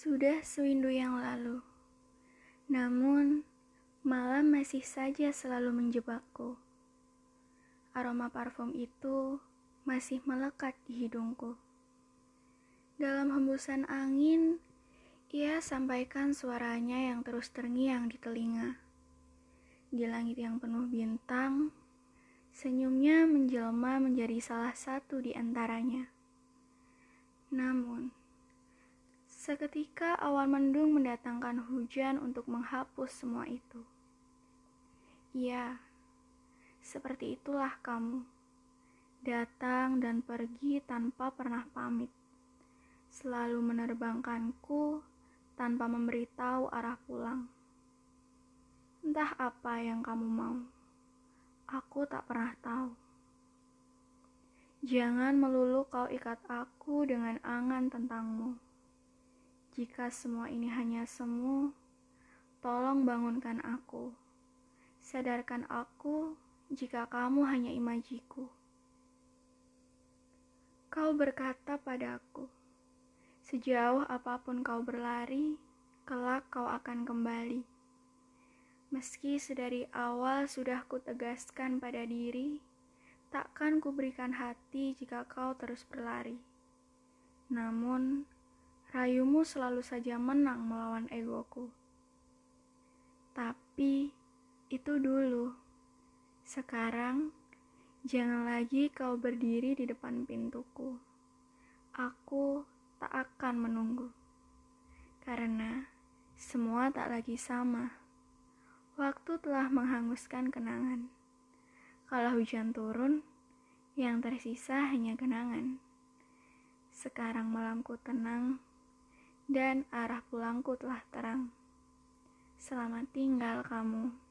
Sudah sewindu yang lalu, namun malam masih saja selalu menjebakku. Aroma parfum itu masih melekat di hidungku. Dalam hembusan angin, ia sampaikan suaranya yang terus terngiang di telinga. Di langit yang penuh bintang, senyumnya menjelma menjadi salah satu di antaranya. Namun, seketika awan mendung mendatangkan hujan untuk menghapus semua itu. Ya, seperti itulah kamu. Datang dan pergi tanpa pernah pamit. Selalu menerbangkanku tanpa memberitahu arah pulang. Entah apa yang kamu mau. Aku tak pernah tahu. Jangan melulu kau ikat aku dengan angan tentangmu. Jika semua ini hanya semu, tolong bangunkan aku. Sadarkan aku jika kamu hanya imajiku. Kau berkata padaku, sejauh apa pun kau berlari, kelak kau akan kembali. Meski sedari awal sudah kutegaskan pada diri, Takkan kuberikan hati jika kau terus berlari. Namun, rayumu selalu saja menang melawan egoku. Tapi, itu dulu. Sekarang, jangan lagi kau berdiri di depan pintuku. Aku tak akan menunggu. Karena semua tak lagi sama. Waktu telah menghanguskan kenangan. Kalau hujan turun, yang tersisa hanya kenangan. Sekarang malamku tenang, dan arah pulangku telah terang. Selamat tinggal kamu.